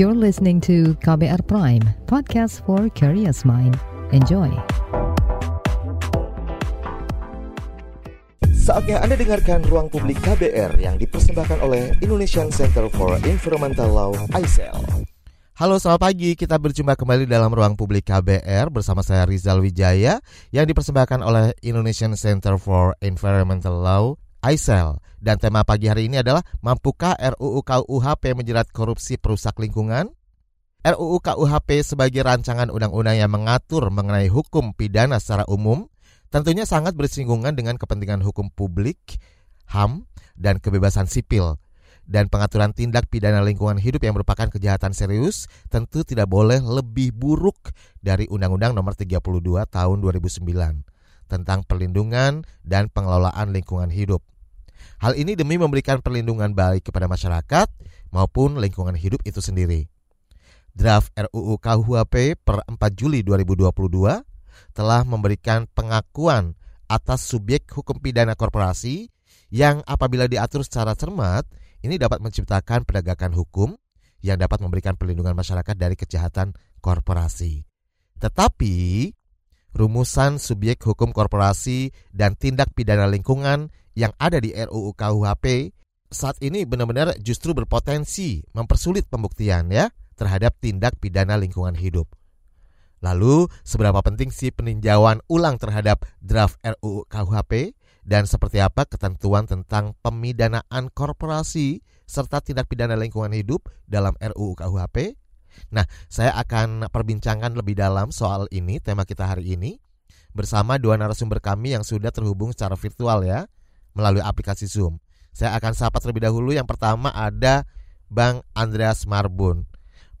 You're listening to KBR Prime, podcast for curious mind. Enjoy. Saatnya Anda dengarkan Ruang Publik KBR yang dipersembahkan oleh Indonesian Center for Environmental Law, ICEL. Halo selamat pagi, kita berjumpa kembali dalam ruang publik KBR bersama saya Rizal Wijaya yang dipersembahkan oleh Indonesian Center for Environmental Law, ICEL. Dan tema pagi hari ini adalah Mampukah RUU KUHP menjerat korupsi perusak lingkungan? RUU KUHP sebagai rancangan undang-undang yang mengatur mengenai hukum pidana secara umum tentunya sangat bersinggungan dengan kepentingan hukum publik, HAM, dan kebebasan sipil dan pengaturan tindak pidana lingkungan hidup yang merupakan kejahatan serius tentu tidak boleh lebih buruk dari Undang-Undang Nomor 32 Tahun 2009 tentang perlindungan dan pengelolaan lingkungan hidup. Hal ini demi memberikan perlindungan baik kepada masyarakat maupun lingkungan hidup itu sendiri. Draft RUU KUHP per 4 Juli 2022 telah memberikan pengakuan atas subjek hukum pidana korporasi yang apabila diatur secara cermat, ini dapat menciptakan penegakan hukum yang dapat memberikan perlindungan masyarakat dari kejahatan korporasi. Tetapi rumusan subjek hukum korporasi dan tindak pidana lingkungan yang ada di RUU KUHP saat ini benar-benar justru berpotensi mempersulit pembuktian ya terhadap tindak pidana lingkungan hidup. Lalu, seberapa penting sih peninjauan ulang terhadap draft RUU KUHP dan seperti apa ketentuan tentang pemidanaan korporasi serta tindak pidana lingkungan hidup dalam RUU KUHP? Nah, saya akan perbincangkan lebih dalam soal ini, tema kita hari ini, bersama dua narasumber kami yang sudah terhubung secara virtual ya melalui aplikasi Zoom. Saya akan sapa terlebih dahulu. Yang pertama ada Bang Andreas Marbun,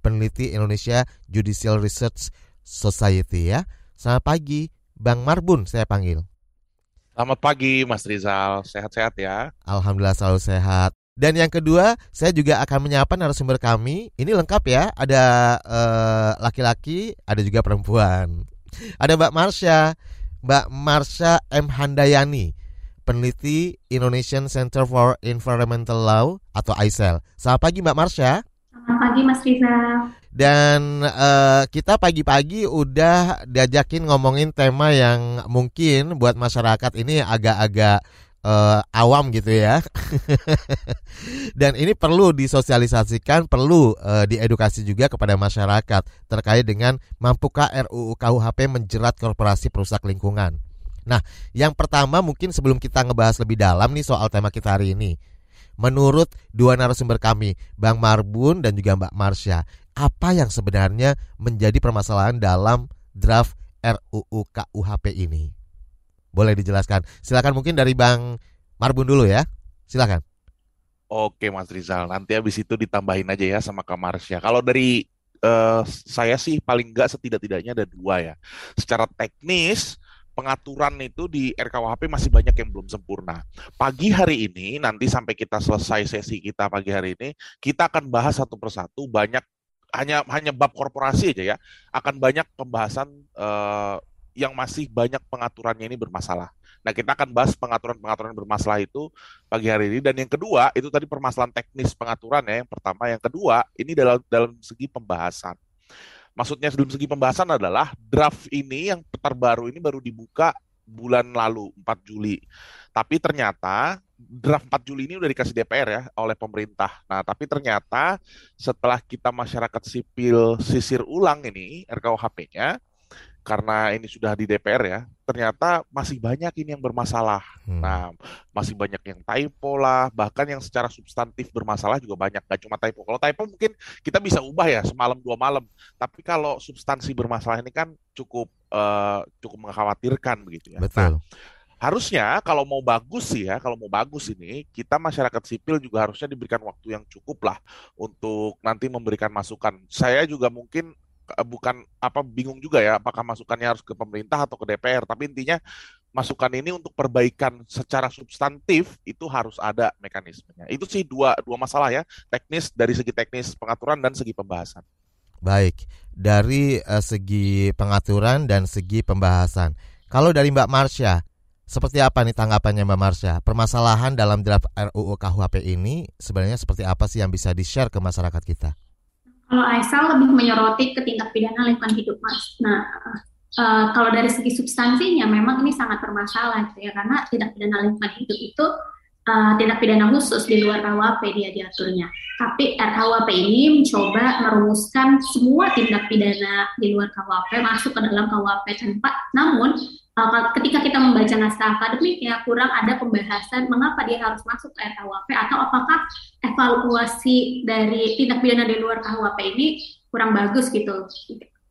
peneliti Indonesia Judicial Research Society ya. Selamat pagi, Bang Marbun saya panggil. Selamat pagi Mas Rizal, sehat-sehat ya. Alhamdulillah selalu sehat. Dan yang kedua, saya juga akan menyapa narasumber kami. Ini lengkap ya, ada eh, laki-laki, uh, ada juga perempuan. Ada Mbak Marsha, Mbak Marsha M Handayani, peneliti Indonesian Center for Environmental Law atau ICEL. Selamat pagi Mbak Marsha. Selamat pagi Mas Riza. Dan uh, kita pagi-pagi udah diajakin ngomongin tema yang mungkin buat masyarakat ini agak-agak uh, awam gitu ya. Dan ini perlu disosialisasikan, perlu uh, diedukasi juga kepada masyarakat terkait dengan mampukah RUU KUHP menjerat korporasi perusak lingkungan. Nah, yang pertama mungkin sebelum kita ngebahas lebih dalam nih soal tema kita hari ini. Menurut dua narasumber kami, Bang Marbun dan juga Mbak Marsha, apa yang sebenarnya menjadi permasalahan dalam draft RUU KUHP ini? Boleh dijelaskan? Silakan mungkin dari Bang Marbun dulu ya. Silakan. Oke Mas Rizal, nanti habis itu ditambahin aja ya sama Kak Marsha. Kalau dari uh, saya sih paling enggak setidak-tidaknya ada dua ya. Secara teknis, pengaturan itu di RKUHP masih banyak yang belum sempurna. Pagi hari ini, nanti sampai kita selesai sesi kita pagi hari ini, kita akan bahas satu persatu banyak hanya hanya bab korporasi aja ya, akan banyak pembahasan uh, yang masih banyak pengaturannya ini bermasalah. Nah, kita akan bahas pengaturan-pengaturan bermasalah itu pagi hari ini. Dan yang kedua, itu tadi permasalahan teknis pengaturan ya. Yang pertama, yang kedua, ini dalam dalam segi pembahasan maksudnya dalam segi pembahasan adalah draft ini yang terbaru ini baru dibuka bulan lalu 4 Juli. Tapi ternyata draft 4 Juli ini udah dikasih DPR ya oleh pemerintah. Nah, tapi ternyata setelah kita masyarakat sipil sisir ulang ini RKUHP-nya, karena ini sudah di DPR ya, ternyata masih banyak ini yang bermasalah. Hmm. Nah, masih banyak yang typo lah, bahkan yang secara substantif bermasalah juga banyak. Gak cuma typo. Kalau typo mungkin kita bisa ubah ya semalam dua malam. Tapi kalau substansi bermasalah ini kan cukup uh, cukup mengkhawatirkan begitu ya. Betul. Nah, harusnya kalau mau bagus sih ya, kalau mau bagus ini kita masyarakat sipil juga harusnya diberikan waktu yang cukup lah untuk nanti memberikan masukan. Saya juga mungkin bukan apa bingung juga ya apakah masukannya harus ke pemerintah atau ke DPR tapi intinya masukan ini untuk perbaikan secara substantif itu harus ada mekanismenya itu sih dua dua masalah ya teknis dari segi teknis pengaturan dan segi pembahasan baik dari uh, segi pengaturan dan segi pembahasan kalau dari Mbak Marsha seperti apa nih tanggapannya Mbak Marsha? Permasalahan dalam draft RUU KUHP ini sebenarnya seperti apa sih yang bisa di-share ke masyarakat kita? Kalau Aisal lebih menyoroti ke tindak pidana lingkungan hidup, Mas. Nah, uh, kalau dari segi substansinya memang ini sangat bermasalah gitu ya, karena tindak pidana lingkungan hidup itu uh, tindak pidana khusus di luar KUHP dia diaturnya. Tapi RKUHP ini mencoba merumuskan semua tindak pidana di luar KUHP masuk ke dalam KUHP tanpa, namun ketika kita membaca naskah akademik ya kurang ada pembahasan mengapa dia harus masuk ke RKUHP atau apakah evaluasi dari tindak pidana di luar KUHP ini kurang bagus gitu.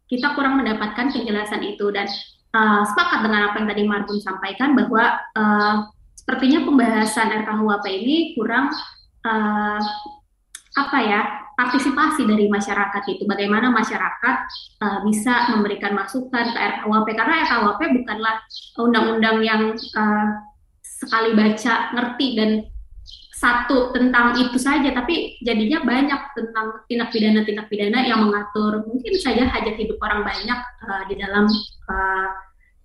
Kita kurang mendapatkan penjelasan itu dan uh, sepakat dengan apa yang tadi Marbun sampaikan bahwa uh, sepertinya pembahasan RKUHP ini kurang uh, apa ya partisipasi dari masyarakat itu. Bagaimana masyarakat uh, bisa memberikan masukan ke RKUHP karena RKUHP bukanlah undang-undang yang uh, sekali baca ngerti dan satu tentang itu saja tapi jadinya banyak tentang tindak pidana tindak pidana yang mengatur mungkin saja hajat hidup orang banyak uh, di dalam uh,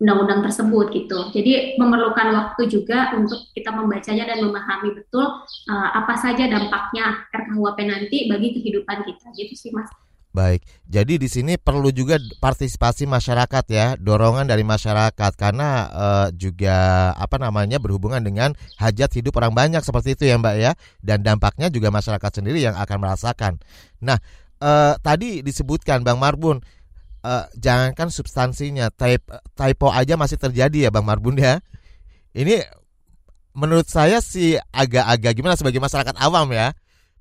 undang-undang tersebut gitu. Jadi memerlukan waktu juga untuk kita membacanya dan memahami betul uh, apa saja dampaknya RKUHP nanti bagi kehidupan kita. Gitu sih Mas. Baik, jadi di sini perlu juga partisipasi masyarakat ya, dorongan dari masyarakat karena uh, juga apa namanya berhubungan dengan hajat hidup orang banyak seperti itu ya Mbak ya, dan dampaknya juga masyarakat sendiri yang akan merasakan. Nah, uh, tadi disebutkan Bang Marbun uh, jangankan substansinya, type, typo aja masih terjadi ya Bang Marbun ya. Ini menurut saya sih agak-agak gimana sebagai masyarakat awam ya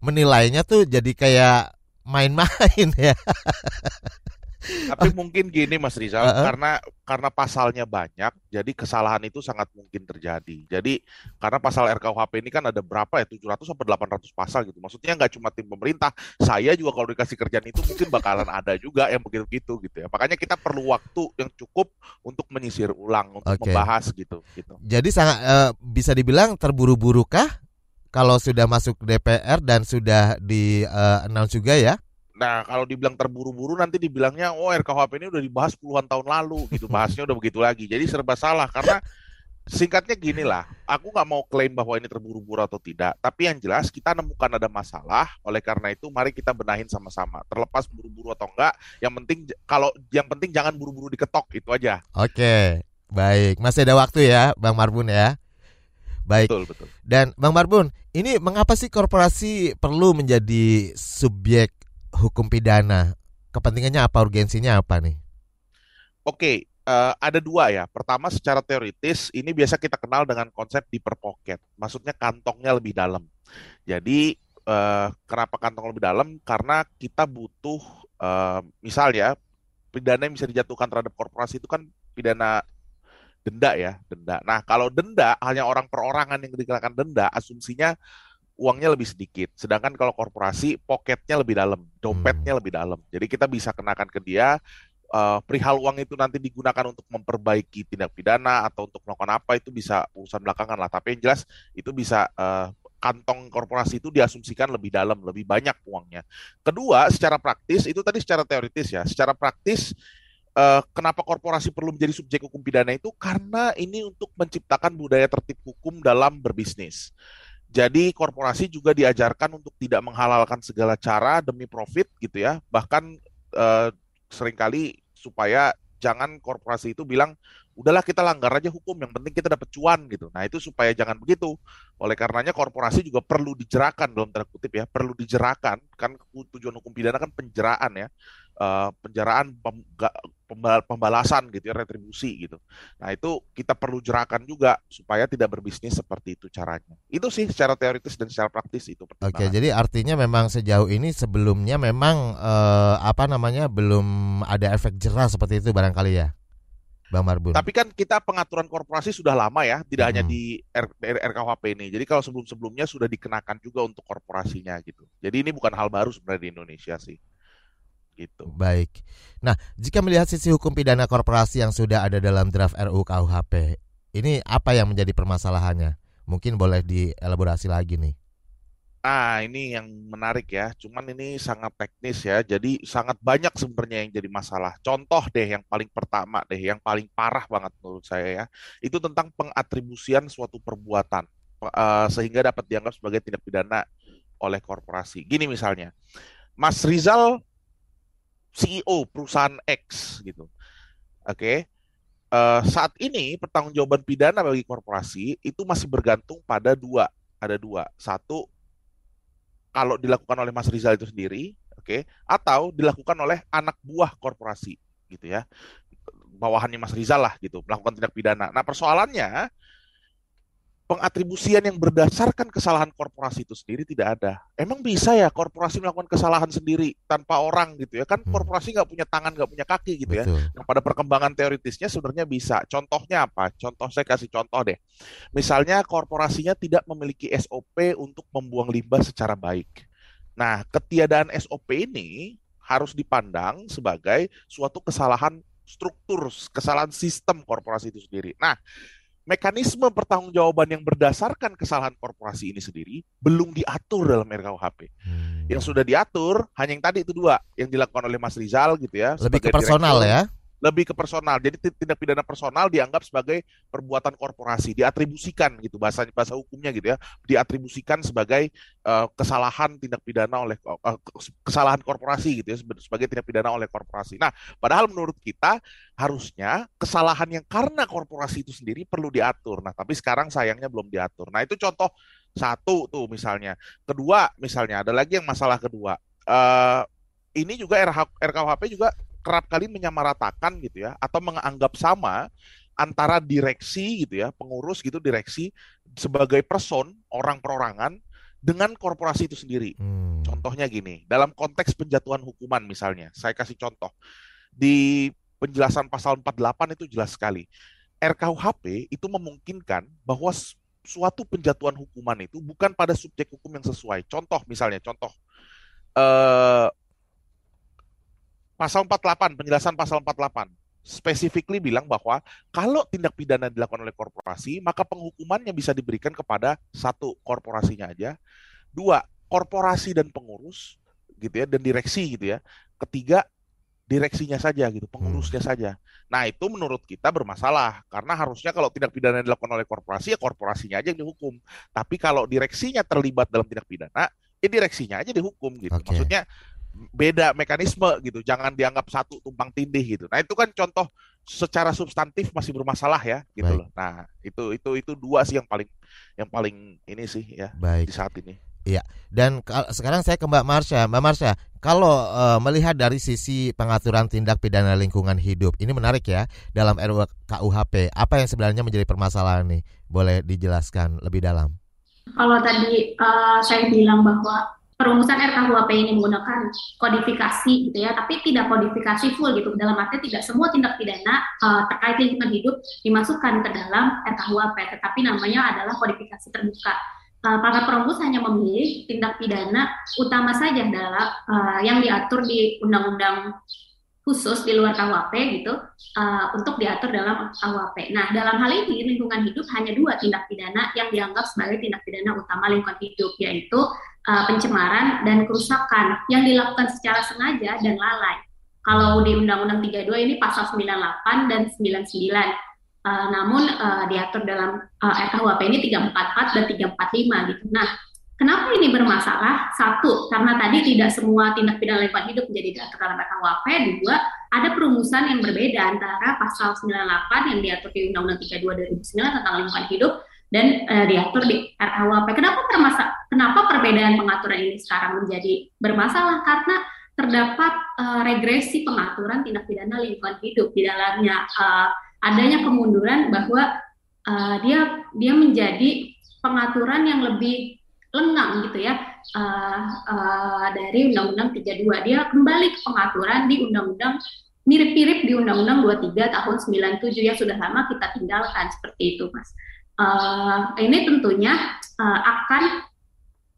menilainya tuh jadi kayak main-main ya. Tapi mungkin gini Mas Rizal, uh -uh. karena karena pasalnya banyak, jadi kesalahan itu sangat mungkin terjadi. Jadi karena pasal RKUHP ini kan ada berapa ya 700 sampai 800 pasal gitu. Maksudnya nggak cuma tim pemerintah, saya juga kalau dikasih kerjaan itu mungkin bakalan ada juga yang begitu-gitu gitu ya. Makanya kita perlu waktu yang cukup untuk menyisir ulang, untuk okay. membahas gitu gitu. Jadi sangat uh, bisa dibilang terburu-buru kah kalau sudah masuk DPR dan sudah di uh, announce juga ya? Nah, kalau dibilang terburu-buru nanti dibilangnya oh RKUHP ini udah dibahas puluhan tahun lalu gitu, bahasnya udah begitu lagi. Jadi serba salah karena singkatnya gini lah, aku nggak mau klaim bahwa ini terburu-buru atau tidak, tapi yang jelas kita nemukan ada masalah, oleh karena itu mari kita benahin sama-sama. Terlepas buru-buru atau enggak, yang penting kalau yang penting jangan buru-buru diketok itu aja. Oke, baik. Masih ada waktu ya, Bang Marbun ya. Baik. Betul, betul. Dan Bang Marbun, ini mengapa sih korporasi perlu menjadi subjek hukum pidana, kepentingannya apa, urgensinya apa nih? Oke, uh, ada dua ya. Pertama secara teoritis ini biasa kita kenal dengan konsep deeper pocket. Maksudnya kantongnya lebih dalam. Jadi uh, kenapa kantong lebih dalam? Karena kita butuh uh, misal ya pidana yang bisa dijatuhkan terhadap korporasi itu kan pidana denda ya, denda. Nah, kalau denda hanya orang perorangan yang dikenakan denda, asumsinya uangnya lebih sedikit. Sedangkan kalau korporasi poketnya lebih dalam, dompetnya hmm. lebih dalam. Jadi kita bisa kenakan ke dia uh, perihal uang itu nanti digunakan untuk memperbaiki tindak pidana atau untuk melakukan apa itu bisa urusan belakangan lah. Tapi yang jelas itu bisa uh, kantong korporasi itu diasumsikan lebih dalam, lebih banyak uangnya. Kedua, secara praktis itu tadi secara teoritis ya. Secara praktis uh, kenapa korporasi perlu menjadi subjek hukum pidana itu karena ini untuk menciptakan budaya tertib hukum dalam berbisnis. Jadi korporasi juga diajarkan untuk tidak menghalalkan segala cara demi profit gitu ya. Bahkan eh, sering kali supaya jangan korporasi itu bilang udahlah kita langgar aja hukum yang penting kita dapat cuan gitu. Nah itu supaya jangan begitu. Oleh karenanya korporasi juga perlu dijerakan dalam tanda kutip ya, perlu dijerakan kan tujuan hukum pidana kan penjeraan ya uh, penjaraan pem, pembalasan gitu ya retribusi gitu. Nah itu kita perlu jerakan juga supaya tidak berbisnis seperti itu caranya. Itu sih secara teoritis dan secara praktis itu. Oke, jadi artinya memang sejauh ini sebelumnya memang uh, apa namanya belum ada efek jerah seperti itu barangkali ya. Bang Marbun. Tapi kan kita pengaturan korporasi sudah lama ya, tidak hmm. hanya di R RKUHP ini. Jadi kalau sebelum-sebelumnya sudah dikenakan juga untuk korporasinya gitu. Jadi ini bukan hal baru sebenarnya di Indonesia sih gitu. Baik. Nah, jika melihat sisi hukum pidana korporasi yang sudah ada dalam draft RUU KUHP, ini apa yang menjadi permasalahannya? Mungkin boleh dielaborasi lagi nih. Ah, ini yang menarik ya. Cuman ini sangat teknis ya. Jadi sangat banyak sebenarnya yang jadi masalah. Contoh deh yang paling pertama deh, yang paling parah banget menurut saya ya. Itu tentang pengatribusian suatu perbuatan uh, sehingga dapat dianggap sebagai tindak pidana oleh korporasi. Gini misalnya, Mas Rizal CEO perusahaan X gitu. Oke. Okay? Uh, saat ini pertanggungjawaban pidana bagi korporasi itu masih bergantung pada dua, ada dua. Satu kalau dilakukan oleh Mas Rizal itu sendiri, oke, okay? atau dilakukan oleh anak buah korporasi gitu ya. Bawahannya Mas Rizal lah gitu, melakukan tindak pidana. Nah, persoalannya pengatribusian yang berdasarkan kesalahan korporasi itu sendiri tidak ada. Emang bisa ya korporasi melakukan kesalahan sendiri tanpa orang gitu ya? Kan hmm. korporasi nggak punya tangan, nggak punya kaki gitu ya. Betul. Yang pada perkembangan teoritisnya sebenarnya bisa. Contohnya apa? Contoh saya kasih contoh deh. Misalnya korporasinya tidak memiliki SOP untuk membuang limbah secara baik. Nah, ketiadaan SOP ini harus dipandang sebagai suatu kesalahan struktur, kesalahan sistem korporasi itu sendiri. Nah, mekanisme pertanggungjawaban yang berdasarkan kesalahan korporasi ini sendiri belum diatur dalam RKUHP. Hmm. Yang sudah diatur hanya yang tadi itu dua yang dilakukan oleh Mas Rizal gitu ya. Lebih ke personal direktur. ya lebih ke personal. Jadi tindak pidana personal dianggap sebagai perbuatan korporasi, diatribusikan gitu bahasa bahasa hukumnya gitu ya, diatribusikan sebagai uh, kesalahan tindak pidana oleh uh, kesalahan korporasi gitu ya sebagai tindak pidana oleh korporasi. Nah, padahal menurut kita harusnya kesalahan yang karena korporasi itu sendiri perlu diatur. Nah, tapi sekarang sayangnya belum diatur. Nah, itu contoh satu tuh misalnya. Kedua misalnya ada lagi yang masalah kedua. Uh, ini juga RKUHP juga kerap kali menyamaratakan gitu ya atau menganggap sama antara direksi gitu ya, pengurus gitu direksi sebagai person, orang perorangan dengan korporasi itu sendiri. Hmm. Contohnya gini, dalam konteks penjatuhan hukuman misalnya, saya kasih contoh. Di penjelasan pasal 48 itu jelas sekali. RKUHP itu memungkinkan bahwa suatu penjatuhan hukuman itu bukan pada subjek hukum yang sesuai. Contoh misalnya, contoh eh, pasal 48, penjelasan pasal 48 specifically bilang bahwa kalau tindak pidana dilakukan oleh korporasi, maka penghukumannya bisa diberikan kepada satu korporasinya aja, dua korporasi dan pengurus gitu ya dan direksi gitu ya, ketiga direksinya saja gitu, pengurusnya hmm. saja. Nah itu menurut kita bermasalah karena harusnya kalau tindak pidana dilakukan oleh korporasi ya korporasinya aja yang dihukum. Tapi kalau direksinya terlibat dalam tindak pidana, ya direksinya aja dihukum gitu. Okay. Maksudnya beda mekanisme gitu jangan dianggap satu tumpang tindih gitu nah itu kan contoh secara substantif masih bermasalah ya gitu Baik. loh nah itu itu itu dua sih yang paling yang paling ini sih ya Baik. di saat ini Iya, dan sekarang saya ke Mbak Marsha. Mbak Marsha, kalau uh, melihat dari sisi pengaturan tindak pidana lingkungan hidup, ini menarik ya dalam RUU KUHP. Apa yang sebenarnya menjadi permasalahan nih? Boleh dijelaskan lebih dalam? Kalau tadi uh, saya bilang bahwa perumusan RKUHP ini menggunakan kodifikasi gitu ya, tapi tidak kodifikasi full gitu. Dalam arti tidak semua tindak pidana uh, terkait lingkungan hidup dimasukkan ke dalam RKUHP, tetapi namanya adalah kodifikasi terbuka. Uh, para perumus hanya memilih tindak pidana utama saja dalam uh, yang diatur di Undang-Undang khusus di luar KUHP gitu uh, untuk diatur dalam KUHP. Nah, dalam hal ini lingkungan hidup hanya dua tindak pidana yang dianggap sebagai tindak pidana utama lingkungan hidup yaitu uh, pencemaran dan kerusakan yang dilakukan secara sengaja dan lalai. Kalau di Undang-Undang 32 ini pasal 98 dan 99. Uh, namun uh, diatur dalam uh, RKUHP ini 344 dan 345 gitu. Nah, kenapa ini bermasalah? Satu, karena tadi tidak semua tindak pidana lingkungan hidup menjadi diatur dalam RKUHP. Dua, ada perumusan yang berbeda antara pasal 98 yang diatur di Undang-Undang 32 2009 tentang lingkungan hidup dan uh, diatur di RKUHP. Kenapa termasa, kenapa perbedaan pengaturan ini sekarang menjadi bermasalah? Karena terdapat uh, regresi pengaturan tindak pidana lingkungan hidup di dalamnya uh, adanya kemunduran bahwa uh, dia dia menjadi pengaturan yang lebih lengang gitu ya uh, uh, dari Undang-Undang 32. Dia kembali ke pengaturan di Undang-Undang mirip-mirip di Undang-Undang 23 tahun 97 ya sudah lama kita tinggalkan seperti itu, Mas uh, ini tentunya uh, akan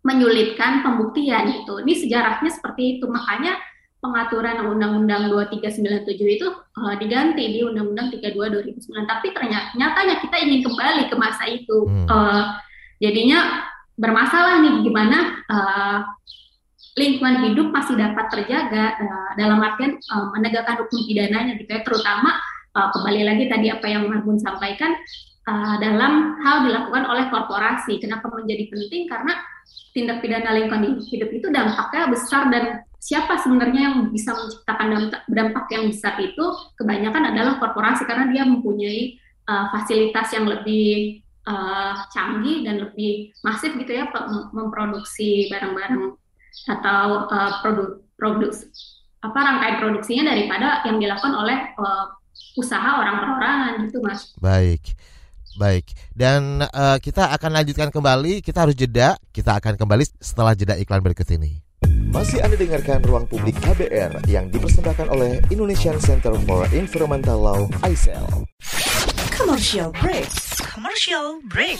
menyulitkan pembuktian itu. Ini sejarahnya seperti itu. Makanya pengaturan Undang-Undang 2397 itu uh, diganti di Undang-Undang 32 2009. Tapi ternyata nyatanya kita ingin kembali ke masa itu. Hmm. Uh, jadinya bermasalah nih gimana uh, lingkungan hidup masih dapat terjaga uh, dalam artian uh, menegakkan hukum pidananya gitu ya. Terutama uh, kembali lagi tadi apa yang Marbun sampaikan uh, dalam hal dilakukan oleh korporasi. Kenapa menjadi penting? Karena tindak pidana lingkungan hidup itu dampaknya besar dan siapa sebenarnya yang bisa menciptakan dampak yang besar itu kebanyakan adalah korporasi karena dia mempunyai uh, fasilitas yang lebih uh, canggih dan lebih masif gitu ya memproduksi barang-barang atau uh, produk produk apa rangkaian produksinya daripada yang dilakukan oleh uh, usaha orang perorangan gitu mas. Baik. Baik, dan uh, kita akan lanjutkan kembali. Kita harus jeda. Kita akan kembali setelah jeda iklan berikut ini. Masih Anda dengarkan Ruang Publik KBR yang dipersembahkan oleh Indonesian Center for Environmental Law, ICEL. Commercial break. Commercial break.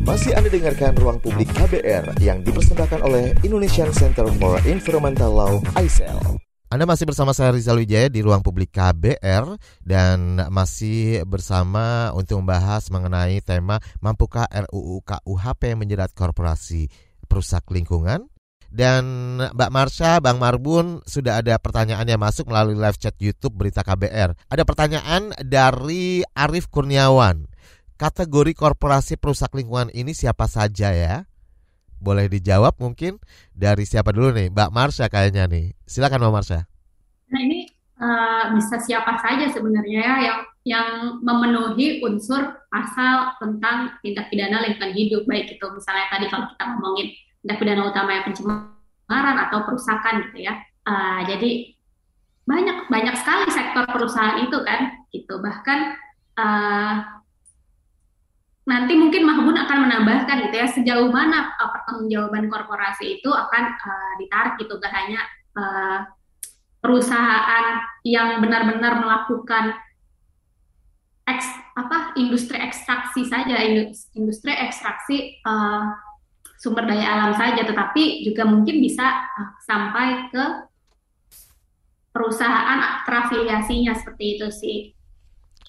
Masih Anda dengarkan Ruang Publik KBR yang dipersembahkan oleh Indonesian Center for Environmental Law, ICEL. Anda masih bersama saya Rizal Wijaya di Ruang Publik KBR dan masih bersama untuk membahas mengenai tema Mampukah RUU KUHP menjerat korporasi perusak lingkungan? Dan Mbak Marsha, Bang Marbun sudah ada pertanyaan yang masuk melalui live chat YouTube Berita KBR. Ada pertanyaan dari Arif Kurniawan kategori korporasi perusak lingkungan ini siapa saja ya? Boleh dijawab mungkin dari siapa dulu nih? Mbak Marsha kayaknya nih. Silakan Mbak Marsha. Nah ini uh, bisa siapa saja sebenarnya ya yang yang memenuhi unsur pasal tentang tindak pidana lingkungan hidup baik itu misalnya tadi kalau kita ngomongin tindak pidana utama yang pencemaran atau perusakan gitu ya. Uh, jadi banyak banyak sekali sektor perusahaan itu kan gitu bahkan uh, nanti mungkin Mahbun akan menambahkan gitu ya sejauh mana uh, pertanggungjawaban korporasi itu akan uh, ditarik gitu gak hanya uh, perusahaan yang benar-benar melakukan eks, apa industri ekstraksi saja industri ekstraksi uh, sumber daya alam saja tetapi juga mungkin bisa uh, sampai ke perusahaan terafiliasinya seperti itu sih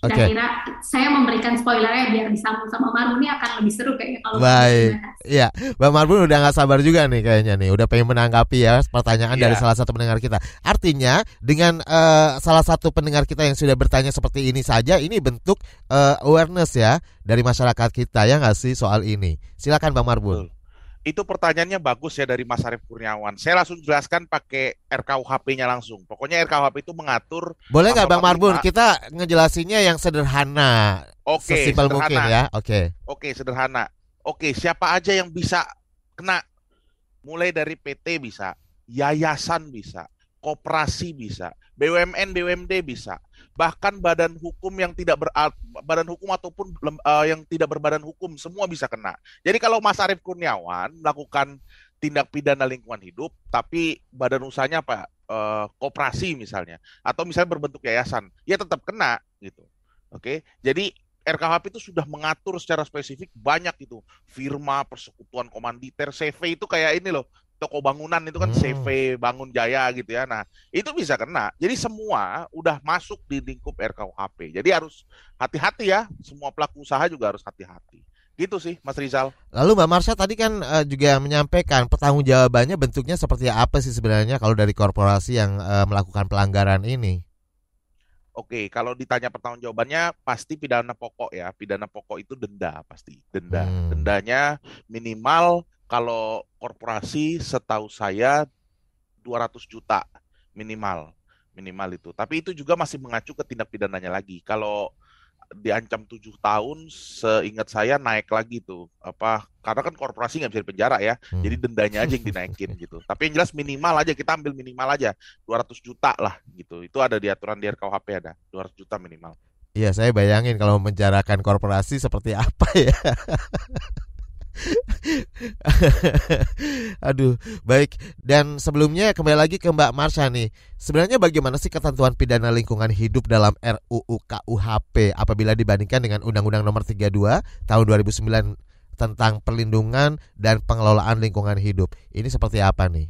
Okay. Kira-kira saya memberikan spoilernya biar disambung sama Marbun ini akan lebih seru kayaknya kalau Baik. Iya, Bang Marbun udah nggak sabar juga nih kayaknya nih, udah pengen menanggapi ya pertanyaan yeah. dari salah satu pendengar kita. Artinya dengan uh, salah satu pendengar kita yang sudah bertanya seperti ini saja, ini bentuk uh, awareness ya dari masyarakat kita ya nggak sih soal ini. Silakan Bang Marbun. Betul itu pertanyaannya bagus ya dari Mas Arief Kurniawan. Saya langsung jelaskan pakai RKUHP-nya langsung. Pokoknya RKUHP itu mengatur. Boleh nggak Bang Marbun? Kita ngejelasinnya yang sederhana. Oke, okay, sederhana. mungkin ya. Oke. Okay. Oke, okay, sederhana. Oke, siapa aja yang bisa kena? Mulai dari PT bisa, yayasan bisa, koperasi bisa, BUMN, BUMD bisa bahkan badan hukum yang tidak ber badan hukum ataupun uh, yang tidak berbadan hukum semua bisa kena. Jadi kalau Mas Arief Kurniawan melakukan tindak pidana lingkungan hidup tapi badan usahanya apa uh, koperasi misalnya atau misalnya berbentuk yayasan, ya tetap kena gitu. Oke. Jadi RKHP itu sudah mengatur secara spesifik banyak itu firma persekutuan komanditer CV itu kayak ini loh toko bangunan itu kan hmm. CV Bangun Jaya gitu ya. Nah, itu bisa kena. Jadi semua udah masuk di lingkup RKUHP. Jadi harus hati-hati ya. Semua pelaku usaha juga harus hati-hati. Gitu sih, Mas Rizal. Lalu Mbak Marsha tadi kan uh, juga menyampaikan pertanggungjawabannya bentuknya seperti apa sih sebenarnya kalau dari korporasi yang uh, melakukan pelanggaran ini? Oke, kalau ditanya pertanggungjawabannya pasti pidana pokok ya. Pidana pokok itu denda pasti. Denda. Hmm. Dendanya minimal kalau korporasi setahu saya 200 juta minimal. minimal itu. Tapi itu juga masih mengacu ke tindak pidananya lagi. Kalau diancam tujuh tahun, seingat saya naik lagi tuh apa? Karena kan korporasi nggak bisa dipenjara ya, hmm. jadi dendanya aja yang dinaikin gitu. Tapi yang jelas minimal aja kita ambil minimal aja 200 juta lah gitu. Itu ada di aturan di RKUHP ada 200 juta minimal. Iya, saya bayangin kalau menjarakan korporasi seperti apa ya. Aduh, baik. Dan sebelumnya kembali lagi ke Mbak Marsha nih. Sebenarnya bagaimana sih ketentuan pidana lingkungan hidup dalam RUU KUHP apabila dibandingkan dengan Undang-Undang Nomor 32 tahun 2009 tentang perlindungan dan pengelolaan lingkungan hidup. Ini seperti apa nih?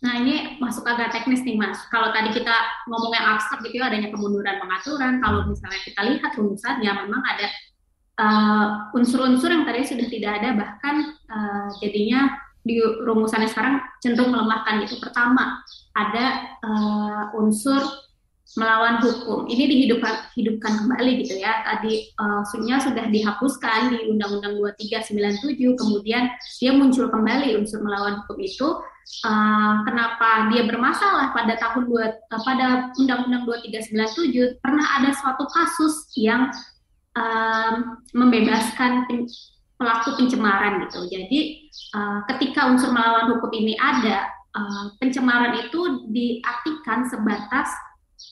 Nah ini masuk agak teknis nih mas. Kalau tadi kita ngomong yang abstrak gitu ya adanya kemunduran pengaturan. Kalau misalnya kita lihat rumusannya memang ada uh, unsur-unsur yang tadi sudah tidak ada bahkan uh, jadinya di rumusannya sekarang cenderung melemahkan itu pertama ada uh, unsur melawan hukum. Ini dihidupkan hidupkan kembali gitu ya. Tadi uh, sudah dihapuskan di Undang-Undang 2397 kemudian dia muncul kembali unsur melawan hukum itu. Uh, kenapa dia bermasalah? Pada tahun dua, uh, pada Undang-Undang 2397 pernah ada suatu kasus yang um, membebaskan pen, pelaku pencemaran gitu. Jadi uh, ketika unsur melawan hukum ini ada, uh, pencemaran itu diartikan sebatas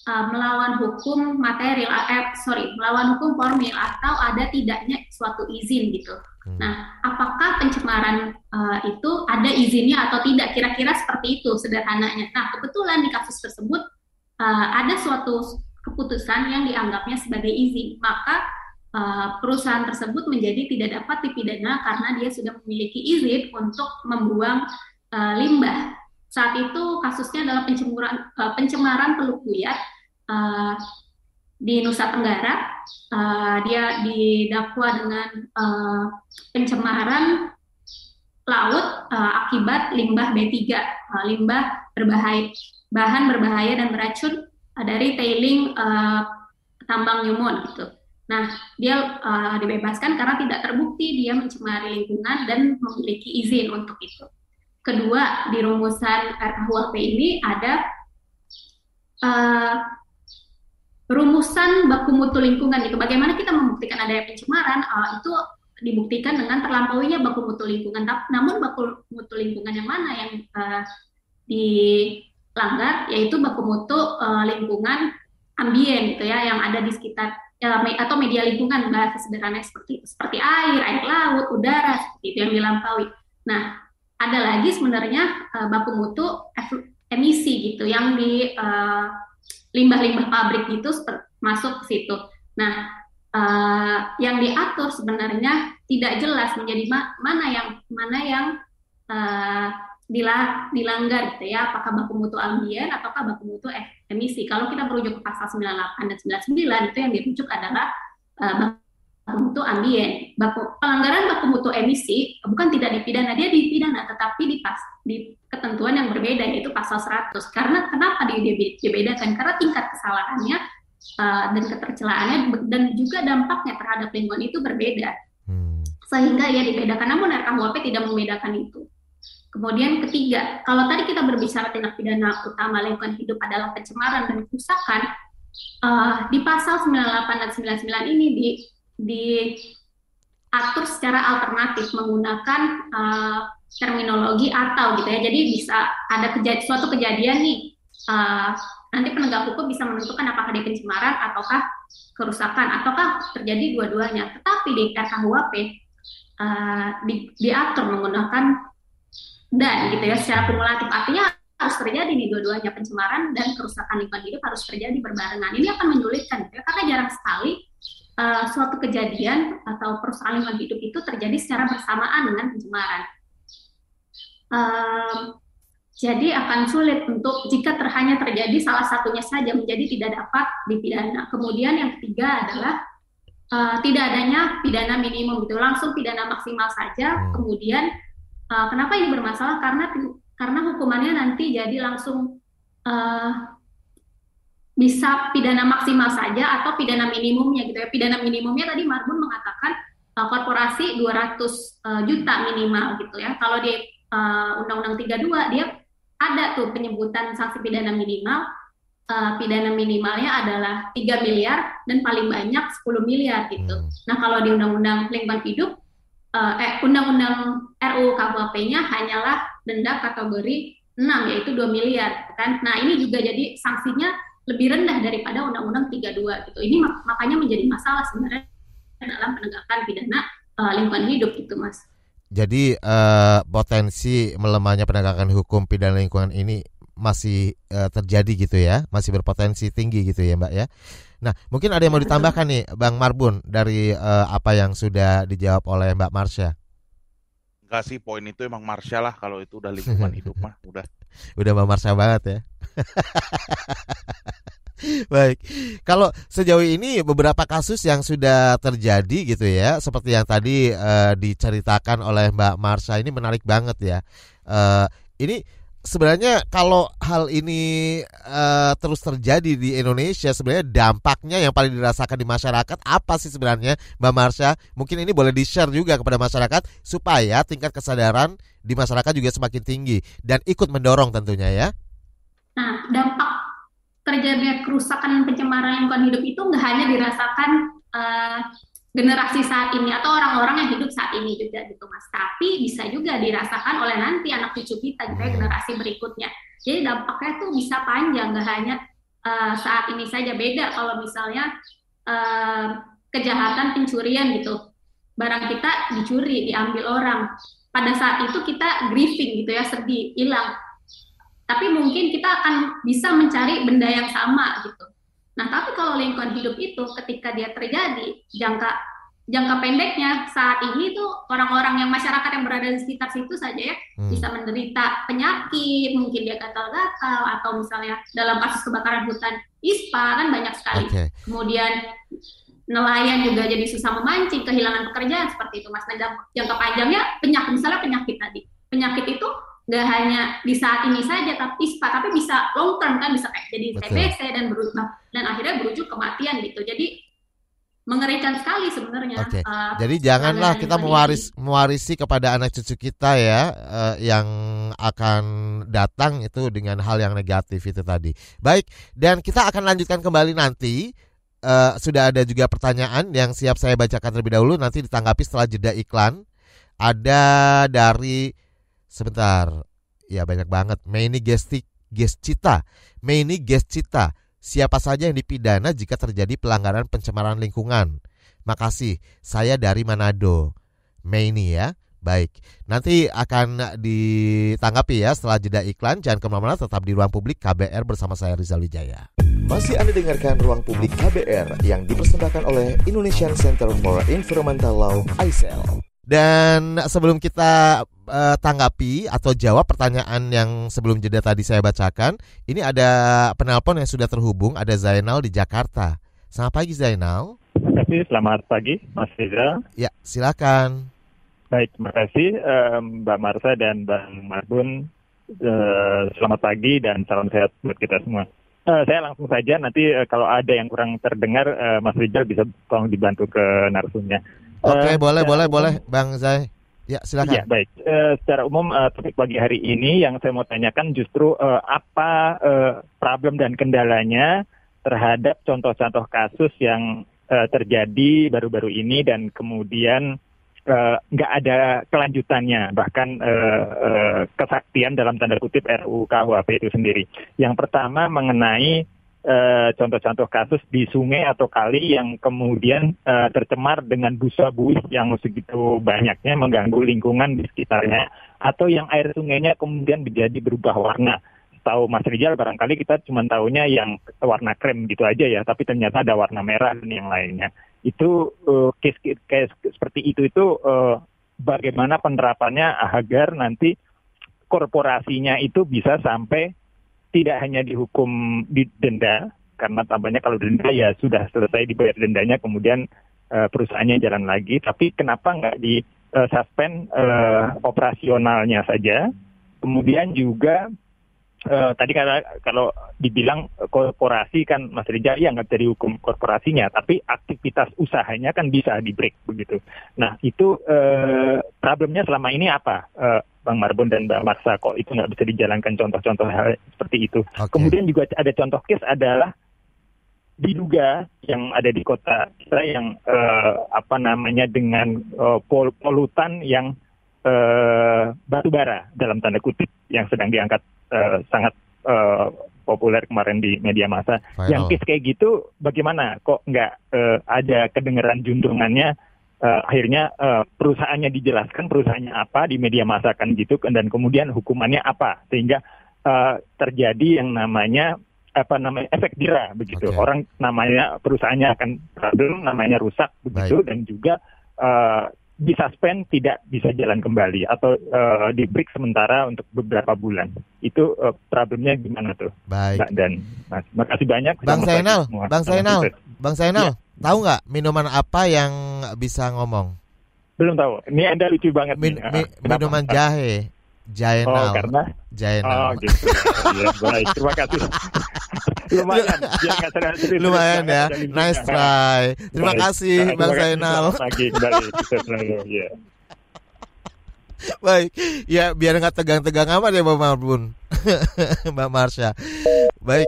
uh, melawan hukum material, eh, sorry, melawan hukum formil atau ada tidaknya suatu izin gitu. Hmm. Nah, apakah pencemaran uh, itu ada izinnya atau tidak? Kira-kira seperti itu sederhananya. Nah, kebetulan di kasus tersebut uh, ada suatu keputusan yang dianggapnya sebagai izin, maka perusahaan tersebut menjadi tidak dapat dipidana karena dia sudah memiliki izin untuk membuang uh, limbah. Saat itu kasusnya adalah pencemaran uh, pencemaran Teluk Buyat uh, di Nusa Tenggara. Uh, dia didakwa dengan uh, pencemaran laut uh, akibat limbah B3, uh, limbah berbahaya, bahan berbahaya dan beracun uh, dari tailing uh, tambang Newmont gitu. Nah, dia uh, dibebaskan karena tidak terbukti dia mencemari lingkungan dan memiliki izin untuk itu. Kedua, di rumusan RKUHP ini ada uh, rumusan baku mutu lingkungan itu. Bagaimana kita membuktikan adanya pencemaran? Uh, itu dibuktikan dengan terlampauinya baku mutu lingkungan. Namun baku mutu lingkungan yang mana yang uh, dilanggar? Yaitu baku mutu uh, lingkungan ambien gitu ya, yang ada di sekitar atau media lingkungan bahasa sederhana seperti itu seperti air, air laut, udara seperti itu yang dilampaui. Nah, ada lagi sebenarnya uh, baku mutu emisi gitu yang di limbah limbah-limbah pabrik itu masuk ke situ. Nah, uh, yang diatur sebenarnya tidak jelas menjadi ma mana yang mana yang uh, dilanggar gitu ya, apakah baku mutu ambien ataukah baku mutu emisi. Kalau kita merujuk ke pasal 98 dan 99 itu yang dirujuk adalah uh, baku mutu ambien. Baku, pelanggaran baku mutu emisi bukan tidak dipidana, dia dipidana tetapi di pas di ketentuan yang berbeda yaitu pasal 100. Karena kenapa dibedakan? Karena tingkat kesalahannya uh, dan ketercelaannya dan juga dampaknya terhadap lingkungan itu berbeda. Hmm. Sehingga ya dibedakan. Namun RKUHP tidak membedakan itu. Kemudian ketiga, kalau tadi kita berbicara tindak pidana utama lingkungan hidup adalah pencemaran dan kerusakan, uh, di pasal 98 dan 99 ini di, diatur secara alternatif menggunakan uh, terminologi atau gitu ya. Jadi bisa ada kejadian, suatu kejadian nih, uh, nanti penegak hukum bisa menentukan apakah dia pencemaran ataukah kerusakan ataukah terjadi dua-duanya. Tetapi di RKUHP uh, di, diatur menggunakan dan gitu ya secara kumulatif artinya harus terjadi nih dua-duanya pencemaran dan kerusakan lingkungan hidup harus terjadi berbarengan ini akan menyulitkan gitu ya karena jarang sekali uh, suatu kejadian atau perusahaan lingkungan hidup itu terjadi secara bersamaan dengan pencemaran uh, jadi akan sulit untuk jika terhanya terjadi salah satunya saja menjadi tidak dapat dipidana. Kemudian yang ketiga adalah uh, tidak adanya pidana minimum itu langsung pidana maksimal saja. Kemudian Uh, kenapa ini bermasalah? Karena karena hukumannya nanti jadi langsung uh, bisa pidana maksimal saja atau pidana minimumnya gitu ya. Pidana minimumnya tadi Marbun mengatakan uh, korporasi 200 uh, juta minimal gitu ya. Kalau di uh, Undang-Undang 32 dia ada tuh penyebutan sanksi pidana minimal uh, pidana minimalnya adalah 3 miliar dan paling banyak 10 miliar gitu. Hmm. Nah, kalau di Undang-Undang Lingkungan Hidup uh, eh Undang-Undang RUU KUHP-nya hanyalah denda kategori 6 yaitu 2 miliar kan. Nah, ini juga jadi sanksinya lebih rendah daripada Undang-Undang 32 gitu. Ini mak makanya menjadi masalah sebenarnya dalam penegakan pidana uh, lingkungan hidup gitu, Mas. Jadi uh, potensi melemahnya penegakan hukum pidana lingkungan ini masih uh, terjadi gitu ya, masih berpotensi tinggi gitu ya Mbak ya. Nah mungkin ada yang mau ditambahkan nih Bang Marbun dari uh, apa yang sudah dijawab oleh Mbak Marsha. Enggak sih poin itu emang Marsha lah kalau itu udah lingkungan hidup mah udah. Udah Mbak Marsha banget ya. Baik, kalau sejauh ini beberapa kasus yang sudah terjadi gitu ya, seperti yang tadi uh, diceritakan oleh Mbak Marsha ini menarik banget ya. Uh, ini sebenarnya kalau hal ini uh, terus terjadi di Indonesia, sebenarnya dampaknya yang paling dirasakan di masyarakat apa sih sebenarnya, Mbak Marsha? Mungkin ini boleh di share juga kepada masyarakat supaya tingkat kesadaran di masyarakat juga semakin tinggi dan ikut mendorong tentunya ya. Nah, dampak terjadinya kerusakan pencemaran lingkungan hidup itu nggak hanya dirasakan uh, generasi saat ini atau orang-orang yang hidup saat ini juga gitu mas. Tapi bisa juga dirasakan oleh nanti anak cucu kita gitu ya generasi berikutnya. Jadi dampaknya tuh bisa panjang nggak hanya uh, saat ini saja. Beda kalau misalnya uh, kejahatan pencurian gitu. Barang kita dicuri diambil orang. Pada saat itu kita grieving gitu ya sedih hilang. Tapi mungkin kita akan bisa mencari benda yang sama gitu. Nah, tapi kalau lingkungan hidup itu ketika dia terjadi jangka jangka pendeknya saat ini tuh orang-orang yang masyarakat yang berada di sekitar situ saja ya hmm. bisa menderita penyakit, mungkin dia gatal-gatal atau misalnya dalam kasus kebakaran hutan ISPA kan banyak sekali. Okay. Kemudian nelayan juga jadi susah memancing, kehilangan pekerjaan seperti itu Mas. Nah, jangka panjangnya penyakit misalnya penyakit tadi. Penyakit itu nggak hanya di saat ini saja tapi ISPA tapi bisa long term kan bisa kayak jadi TBC dan berubah dan akhirnya berujuk kematian gitu jadi mengerikan sekali sebenarnya. Okay. Uh, Jadi janganlah kita mewaris mewarisi kepada anak cucu kita ya uh, yang akan datang itu dengan hal yang negatif itu tadi. Baik, dan kita akan lanjutkan kembali nanti. Uh, sudah ada juga pertanyaan yang siap saya bacakan terlebih dahulu nanti ditanggapi setelah jeda iklan. Ada dari Sebentar. Ya banyak banget. Meni Gestik Gescita. Meni Gescita. Siapa saja yang dipidana jika terjadi pelanggaran pencemaran lingkungan? Makasih. Saya dari Manado. Meni ya. Baik, nanti akan ditanggapi ya setelah jeda iklan. Jangan ke mana-mana, tetap di ruang publik KBR bersama saya Rizal Wijaya. Masih Anda dengarkan ruang publik KBR yang dipersembahkan oleh Indonesian Center for Environmental Law, ICEL. Dan sebelum kita uh, tanggapi atau jawab pertanyaan yang sebelum jeda tadi saya bacakan, ini ada penelpon yang sudah terhubung, ada Zainal di Jakarta. Selamat pagi Zainal. Terima kasih, selamat pagi Mas Riza. Ya, silakan. Baik, terima kasih um, Mbak Marsa dan Bang Marbun. Uh, selamat pagi dan salam sehat buat kita semua. Uh, saya langsung saja nanti uh, kalau ada yang kurang terdengar, uh, Mas Rizal bisa tolong dibantu ke narsumnya. Oke, okay, uh, boleh, boleh, umum, boleh, Bang Zai. Ya, silakan. Ya, baik. Uh, secara umum uh, topik pagi hari ini yang saya mau tanyakan justru uh, apa uh, problem dan kendalanya terhadap contoh-contoh kasus yang uh, terjadi baru-baru ini dan kemudian nggak uh, ada kelanjutannya bahkan uh, uh, kesaktian dalam tanda kutip RUU KUHP itu sendiri. Yang pertama mengenai Eh, contoh-contoh kasus di sungai atau kali yang kemudian uh, tercemar dengan busa buih yang segitu banyaknya mengganggu lingkungan di sekitarnya atau yang air sungainya kemudian menjadi berubah warna. Tahu Mas Rijal barangkali kita cuma tahunya yang warna krem gitu aja ya, tapi ternyata ada warna merah dan yang lainnya. Itu uh, case, case seperti itu itu uh, bagaimana penerapannya agar nanti korporasinya itu bisa sampai tidak hanya dihukum di denda karena tambahnya kalau denda ya sudah selesai dibayar dendanya kemudian uh, perusahaannya jalan lagi. Tapi kenapa nggak di uh, suspend uh, operasionalnya saja? Kemudian juga uh, tadi karena kalau dibilang korporasi kan Mas Rijal ya nggak bisa dihukum korporasinya, tapi aktivitas usahanya kan bisa di break begitu. Nah itu uh, problemnya selama ini apa, uh, Bang Marbon dan Mbak Marsa kok itu nggak bisa dijalankan contoh-contoh hal seperti itu. Okay. Kemudian juga ada contoh case adalah diduga yang ada di kota kita yang uh, apa namanya dengan uh, pol polutan yang batu bara dalam tanda kutip yang sedang diangkat uh, sangat uh, populer kemarin di media massa. Viral. Yang case kayak gitu bagaimana? Kok nggak uh, ada kedengeran juntungannya? Uh, akhirnya uh, perusahaannya dijelaskan perusahaannya apa di media massa kan gitu dan kemudian hukumannya apa sehingga uh, terjadi yang namanya apa namanya efek dira begitu okay. orang namanya perusahaannya akan problem namanya rusak begitu Baik. dan juga uh, disuspend tidak bisa jalan kembali atau uh, di break sementara untuk beberapa bulan. Itu uh, problemnya gimana tuh? Baik. Mbak dan Mas. Makasih banyak. Bang Zainal, Bang Zainal, Bang Zainal, ya. tahu nggak minuman apa yang bisa ngomong? Belum tahu. Ini Anda lucu banget. Min, mi, minuman jahe. Jainal. Oh, karena Jainal. Oh, gitu. ya, baik. Terima kasih. Lumayan. Ya, Lumayan ya. Nice try. Terima baik. kasih nah, Bang Zainal. Lagi kembali selalu ya. Baik, ya biar nggak tegang-tegang amat ya Mbak Marbun, Mbak Marsha. Baik,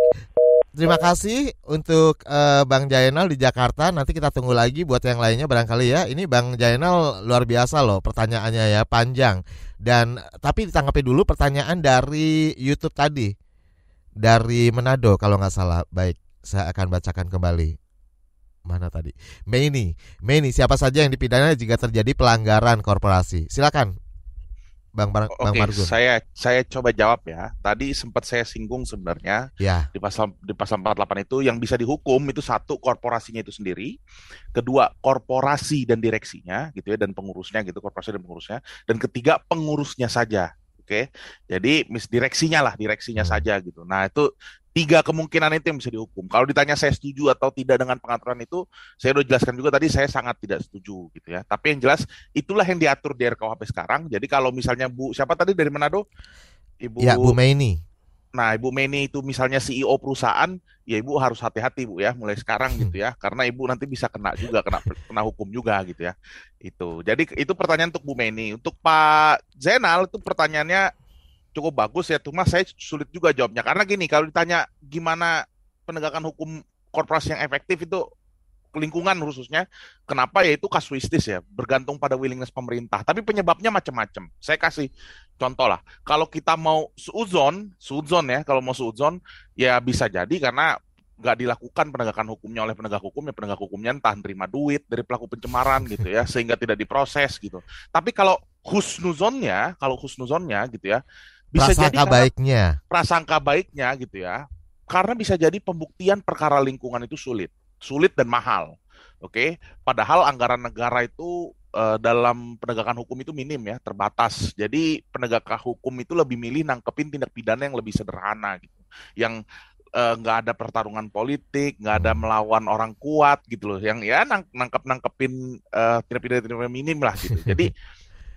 Terima kasih untuk uh, Bang Jainal di Jakarta. Nanti kita tunggu lagi buat yang lainnya barangkali ya. Ini Bang Jainal luar biasa loh pertanyaannya ya panjang. Dan tapi ditanggapi dulu pertanyaan dari YouTube tadi dari Manado kalau nggak salah. Baik, saya akan bacakan kembali. Mana tadi? Meni, Meni siapa saja yang dipidana jika terjadi pelanggaran korporasi? Silakan Bang Bang, Oke, Margun. saya saya coba jawab ya. Tadi sempat saya singgung sebenarnya ya. di pasal di pasal 48 itu yang bisa dihukum itu satu korporasinya itu sendiri, kedua korporasi dan direksinya gitu ya dan pengurusnya gitu korporasi dan pengurusnya dan ketiga pengurusnya saja. Oke. Jadi mis direksinya lah, direksinya hmm. saja gitu. Nah, itu tiga kemungkinan itu yang bisa dihukum. Kalau ditanya saya setuju atau tidak dengan pengaturan itu, saya udah jelaskan juga tadi saya sangat tidak setuju gitu ya. Tapi yang jelas itulah yang diatur di RKUHP sekarang. Jadi kalau misalnya Bu siapa tadi dari Manado? Ibu Ya, Bu Meni. Nah, Ibu Meni itu misalnya CEO perusahaan, ya Ibu harus hati-hati Bu ya, mulai sekarang gitu ya, karena Ibu nanti bisa kena juga, kena kena hukum juga gitu ya. Itu. Jadi itu pertanyaan untuk Bu Meni. Untuk Pak Zainal itu pertanyaannya cukup bagus ya, cuma saya sulit juga jawabnya karena gini kalau ditanya gimana penegakan hukum korporasi yang efektif itu lingkungan khususnya kenapa ya itu kasuistis ya bergantung pada willingness pemerintah. Tapi penyebabnya macam-macam. Saya kasih contoh lah. Kalau kita mau suuzon suuzon ya kalau mau suuzon ya bisa jadi karena nggak dilakukan penegakan hukumnya. Oleh penegak hukum ya penegak hukumnya entah terima duit dari pelaku pencemaran gitu ya sehingga tidak diproses gitu. Tapi kalau husnuzonnya kalau husnuzonnya gitu ya bisa prasangka jadi baiknya. Prasangka baiknya gitu ya. Karena bisa jadi pembuktian perkara lingkungan itu sulit, sulit dan mahal. Oke, padahal anggaran negara itu uh, dalam penegakan hukum itu minim ya, terbatas. Jadi penegak hukum itu lebih milih nangkepin tindak pidana yang lebih sederhana gitu. Yang eh, nggak uh, ada pertarungan politik, nggak ada melawan orang kuat gitu loh. Yang ya nang nangkep nangkepin uh, tindak pidana tindak pidana minim lah gitu. Jadi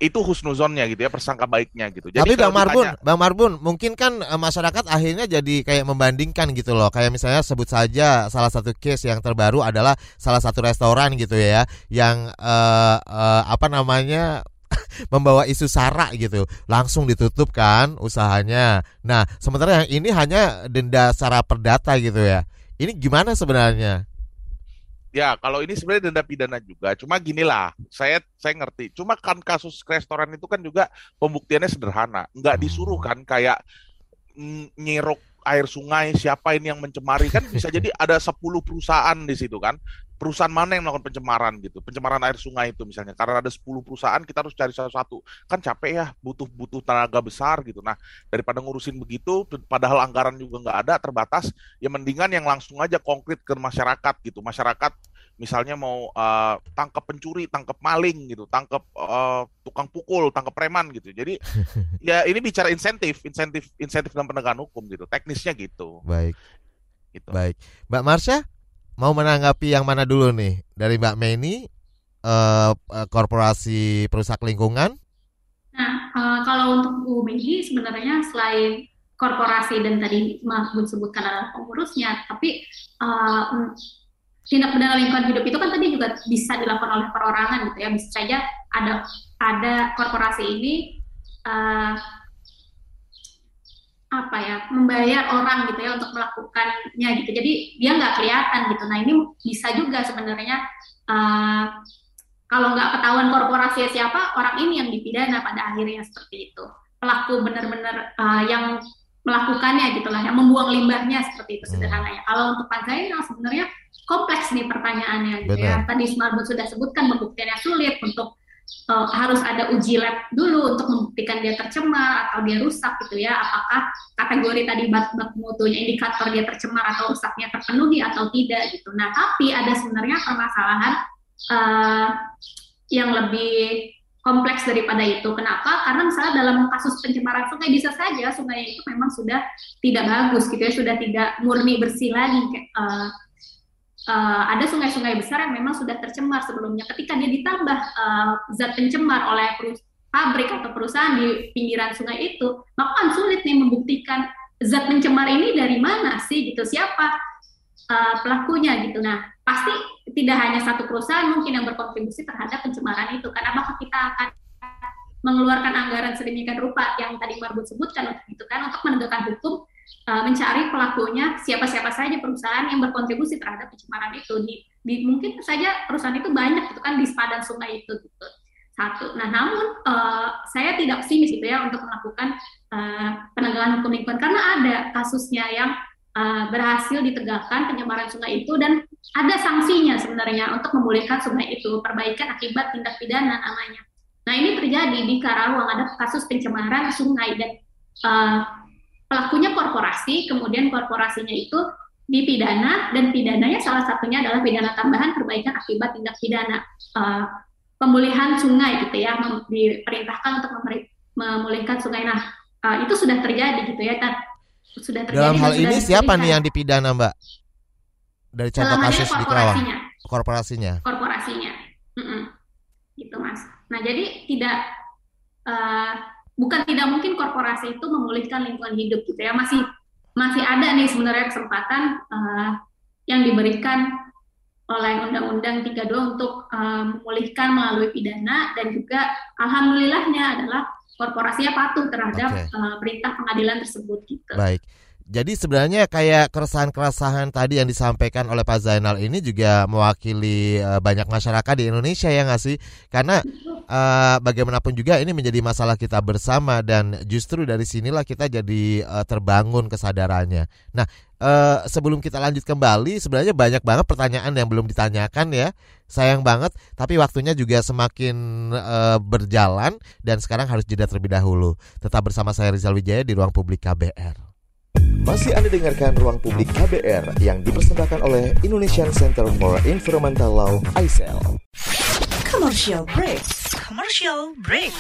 itu husnuzonnya gitu ya persangka baiknya gitu. Jadi Tapi Bang Marbun, ditanya, Bang Marbun, mungkin kan uh, masyarakat akhirnya jadi kayak membandingkan gitu loh. Kayak misalnya sebut saja salah satu case yang terbaru adalah salah satu restoran gitu ya yang uh, uh, apa namanya membawa isu sara gitu langsung ditutup kan usahanya. Nah sementara yang ini hanya denda secara perdata gitu ya. Ini gimana sebenarnya? Ya, kalau ini sebenarnya denda pidana juga. Cuma ginilah, saya saya ngerti. Cuma kan kasus restoran itu kan juga pembuktiannya sederhana. Nggak disuruh kan kayak nyerok air sungai siapa ini yang mencemari kan bisa jadi ada 10 perusahaan di situ kan perusahaan mana yang melakukan pencemaran gitu pencemaran air sungai itu misalnya karena ada 10 perusahaan kita harus cari satu-satu kan capek ya butuh butuh tenaga besar gitu nah daripada ngurusin begitu padahal anggaran juga nggak ada terbatas ya mendingan yang langsung aja konkret ke masyarakat gitu masyarakat misalnya mau uh, tangkap pencuri, tangkap maling gitu, tangkap uh, tukang pukul, tangkap preman gitu. Jadi ya ini bicara insentif, insentif, insentif dalam penegakan hukum gitu, teknisnya gitu. Baik. Gitu. Baik, Mbak Marsha mau menanggapi yang mana dulu nih dari Mbak Meni, uh, korporasi perusak lingkungan? Nah, uh, kalau untuk Meni sebenarnya selain korporasi dan tadi Mahfud sebutkan adalah pengurusnya, tapi uh, tindak pidana lingkungan hidup itu kan tadi juga bisa dilakukan oleh perorangan gitu ya, bisa saja ada ada korporasi ini uh, apa ya membayar orang gitu ya untuk melakukannya gitu, jadi dia nggak kelihatan gitu. Nah ini bisa juga sebenarnya uh, kalau nggak ketahuan korporasi siapa orang ini yang dipidana pada akhirnya seperti itu pelaku benar-benar uh, yang melakukannya gitulah, yang membuang limbahnya seperti itu hmm. sederhananya. Kalau untuk Pak Zainal sebenarnya kompleks nih pertanyaannya gitu ya. Tadi Smarbot sudah sebutkan pembuktiannya sulit untuk uh, harus ada uji lab dulu untuk membuktikan dia tercemar atau dia rusak gitu ya. Apakah kategori tadi bak-bak mutunya indikator dia tercemar atau rusaknya terpenuhi atau tidak gitu. Nah, tapi ada sebenarnya permasalahan uh, yang lebih kompleks daripada itu. Kenapa? Karena misalnya dalam kasus pencemaran sungai bisa saja sungai itu memang sudah tidak bagus gitu ya, sudah tidak murni bersih lagi. Uh, uh, ada sungai-sungai besar yang memang sudah tercemar sebelumnya. Ketika dia ditambah uh, zat pencemar oleh pabrik atau perusahaan di pinggiran sungai itu, maka kan sulit nih membuktikan zat pencemar ini dari mana sih gitu, siapa uh, pelakunya gitu. Nah, pasti tidak hanya satu perusahaan mungkin yang berkontribusi terhadap pencemaran itu. Karena apakah kita akan mengeluarkan anggaran sedemikian rupa yang tadi Marbut sebutkan untuk itu kan untuk menegakkan hukum uh, mencari pelakunya siapa-siapa saja perusahaan yang berkontribusi terhadap pencemaran itu di, di mungkin saja perusahaan itu banyak gitu kan di sepadan sungai itu gitu satu. Nah namun uh, saya tidak optimis gitu ya untuk melakukan uh, penegakan hukum lingkungan karena ada kasusnya yang uh, berhasil ditegakkan pencemaran sungai itu dan ada sanksinya sebenarnya untuk memulihkan sungai itu, perbaikan akibat tindak pidana namanya. Nah ini terjadi di Karawang ada kasus pencemaran sungai dan uh, pelakunya korporasi, kemudian korporasinya itu dipidana dan pidananya salah satunya adalah pidana tambahan perbaikan akibat tindak pidana uh, pemulihan sungai gitu ya diperintahkan untuk memulihkan sungai. Nah uh, itu sudah terjadi gitu ya. Dan sudah terjadi. Dalam hal ini siapa nih yang dipidana, Mbak? Dari contoh kasus di Kerawang. Korporasinya. Korporasinya. Mm -mm. Gitu, Mas. Nah, jadi tidak uh, bukan tidak mungkin korporasi itu memulihkan lingkungan hidup gitu ya. Masih masih ada nih sebenarnya kesempatan uh, yang diberikan oleh Undang-Undang 32 untuk uh, memulihkan melalui pidana dan juga alhamdulillahnya adalah korporasinya patuh terhadap okay. uh, perintah pengadilan tersebut gitu. Baik. Jadi sebenarnya kayak keresahan-keresahan tadi yang disampaikan oleh Pak Zainal ini juga mewakili uh, banyak masyarakat di Indonesia ya nggak sih? Karena uh, bagaimanapun juga ini menjadi masalah kita bersama dan justru dari sinilah kita jadi uh, terbangun kesadarannya. Nah, uh, sebelum kita lanjut kembali, sebenarnya banyak banget pertanyaan yang belum ditanyakan ya. Sayang banget, tapi waktunya juga semakin uh, berjalan dan sekarang harus jeda terlebih dahulu. Tetap bersama saya Rizal Wijaya di ruang publik KBR. Masih Anda dengarkan Ruang Publik KBR yang dipersembahkan oleh Indonesian Center for Environmental Law, ICEL. Commercial break. Commercial break.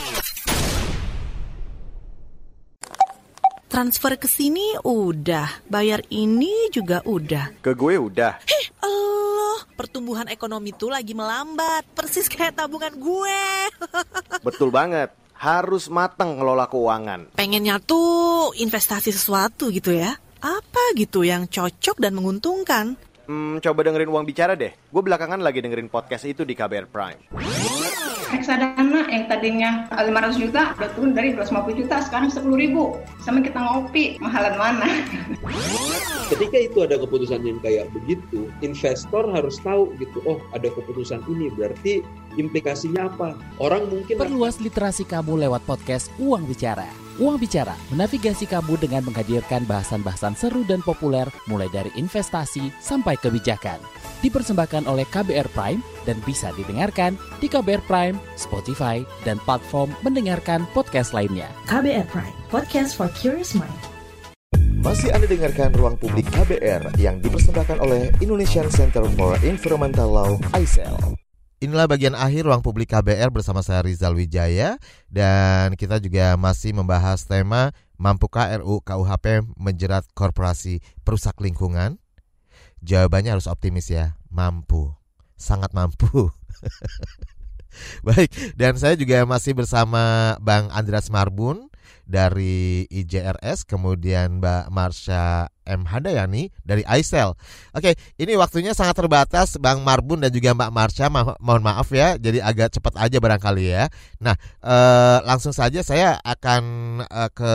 Transfer ke sini udah, bayar ini juga udah. Ke gue udah. Heh, Allah, pertumbuhan ekonomi tuh lagi melambat, persis kayak tabungan gue. Betul banget harus matang ngelola keuangan. Pengennya tuh investasi sesuatu gitu ya. Apa gitu yang cocok dan menguntungkan? Hmm, coba dengerin uang bicara deh. Gue belakangan lagi dengerin podcast itu di KBR Prime reksadana yang tadinya 500 juta udah turun dari 250 juta sekarang 10 ribu sama kita ngopi mahalan mana ketika itu ada keputusan yang kayak begitu investor harus tahu gitu oh ada keputusan ini berarti implikasinya apa orang mungkin perluas literasi kamu lewat podcast Uang Bicara Uang Bicara menavigasi kamu dengan menghadirkan bahasan-bahasan seru dan populer mulai dari investasi sampai kebijakan dipersembahkan oleh KBR Prime dan bisa didengarkan di KBR Prime, Spotify, dan platform mendengarkan podcast lainnya. KBR Prime, podcast for curious mind. Masih Anda dengarkan Ruang Publik KBR yang dipersembahkan oleh Indonesian Center for Environmental Law, ICEL. Inilah bagian akhir ruang publik KBR bersama saya Rizal Wijaya dan kita juga masih membahas tema Mampukah RU KUHP menjerat korporasi perusak lingkungan? Jawabannya harus optimis ya, mampu, sangat mampu. Baik, dan saya juga masih bersama Bang Andreas Marbun dari IJRS, kemudian Mbak Marsha M. Handayani dari ISEL. Oke, ini waktunya sangat terbatas Bang Marbun dan juga Mbak Marsha. Ma mohon maaf ya, jadi agak cepat aja barangkali ya. Nah, eh, langsung saja saya akan eh, ke